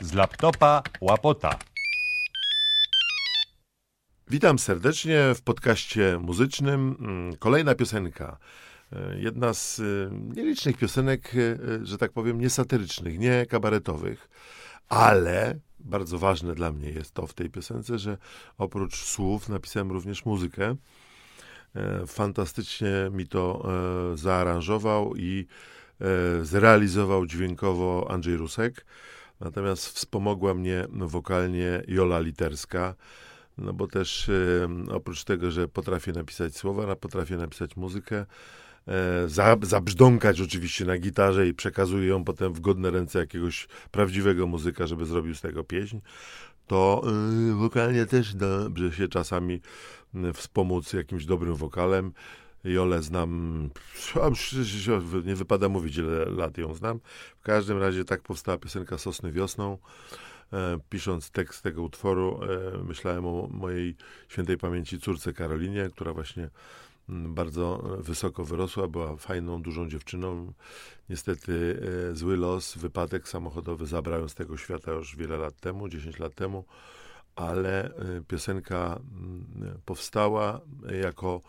z laptopa łapota. Witam serdecznie w podcaście muzycznym. Mm, Kolejna piosenka. E, Jedna z e, nielicznych piosenek, e, że tak powiem, niesatyrycznych, nie kabaretowych, ale bardzo ważne dla mnie jest to w tej piosence, że oprócz słów napisałem również muzykę. Fantastycznie mi to zaaranżował i zrealizował dźwiękowo Andrzej Rusek. Natomiast wspomogła mnie wokalnie Jola Literska. No bo też e, oprócz tego, że potrafię napisać słowa, potrafię napisać muzykę, e, za, zabrzdąkać oczywiście na gitarze i przekazuję ją potem w godne ręce jakiegoś prawdziwego muzyka, żeby zrobił z tego pieśń, to e, wokalnie też dobrze się czasami wspomóc jakimś dobrym wokalem. Jolę znam, nie wypada mówić, ile lat ją znam. W każdym razie tak powstała piosenka Sosny wiosną. E, pisząc tekst tego utworu, e, myślałem o mojej świętej pamięci córce Karolinie, która właśnie mm, bardzo wysoko wyrosła, była fajną, dużą dziewczyną. Niestety e, zły los, wypadek samochodowy zabrał ją z tego świata już wiele lat temu, 10 lat temu, ale piosenka mm, powstała jako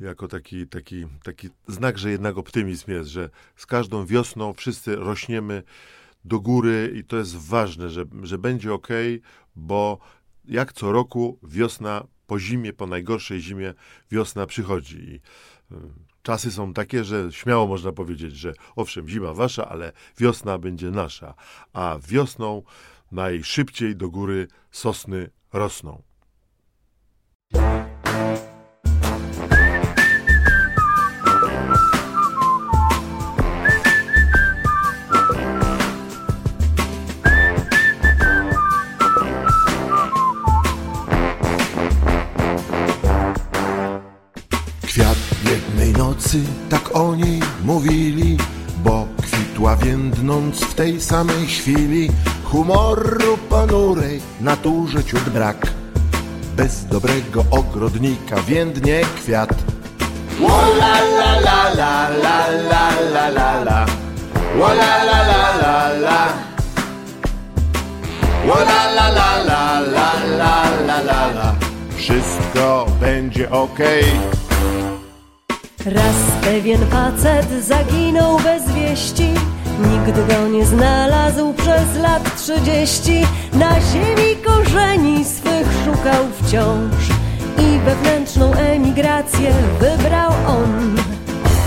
jako taki, taki, taki znak, że jednak optymizm jest, że z każdą wiosną wszyscy rośniemy do góry i to jest ważne, że, że będzie ok, bo jak co roku wiosna po zimie, po najgorszej zimie, wiosna przychodzi. I, y, czasy są takie, że śmiało można powiedzieć, że owszem, zima wasza, ale wiosna będzie nasza. A wiosną najszybciej do góry sosny rosną. Nocy, tak o niej mówili, bo kwitła więdnąc w tej samej chwili. Humoru ponurej, naturze ciut brak. Bez dobrego ogrodnika więdnie kwiat. Ła la la la la la la la la la. La la la la la. La la la la la la la la. Wszystko będzie okej. Raz pewien facet zaginął bez wieści. Nikt go nie znalazł przez lat trzydzieści. Na ziemi korzeni swych szukał wciąż I wewnętrzną emigrację wybrał on.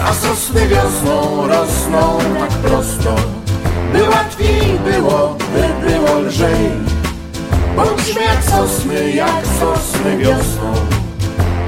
A sosny wiosną rosną tak prosto. By łatwiej było, by było lżej. Bądźmy jak sosny, jak sosny wiosną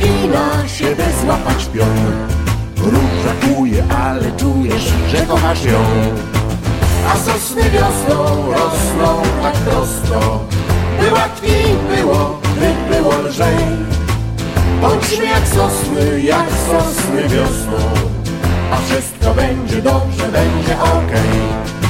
ugina się, by złapać pion. Róża kłuje, ale czujesz, że kochasz ją. A sosny wiosną rosną tak prosto By łatwiej było, by było lżej. Bądźmy jak sosny, jak sosny wiosną A wszystko będzie dobrze, będzie okej. Słuchaj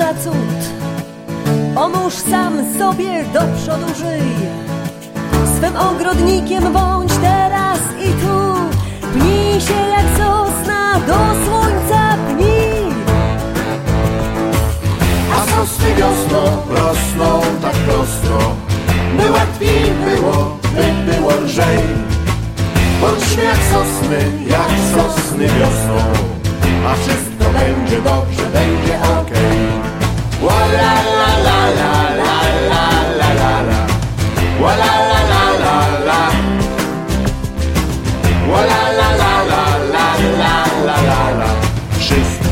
na cud. Pomóż sam sobie do przodu żyj. Swym ogrodnikiem bądź teraz i tu. Pnij się jak sosna, do słońca pnij. A sosny wiosną rosną tak prosto. By łatwiej było, by było lżej. Bądźmy jak sosny, jak sosny wiosną. A wszystko będzie dobrze, będzie okej La la la la la la la la la. La la la la la. La la la la la la la la la. Wszyscy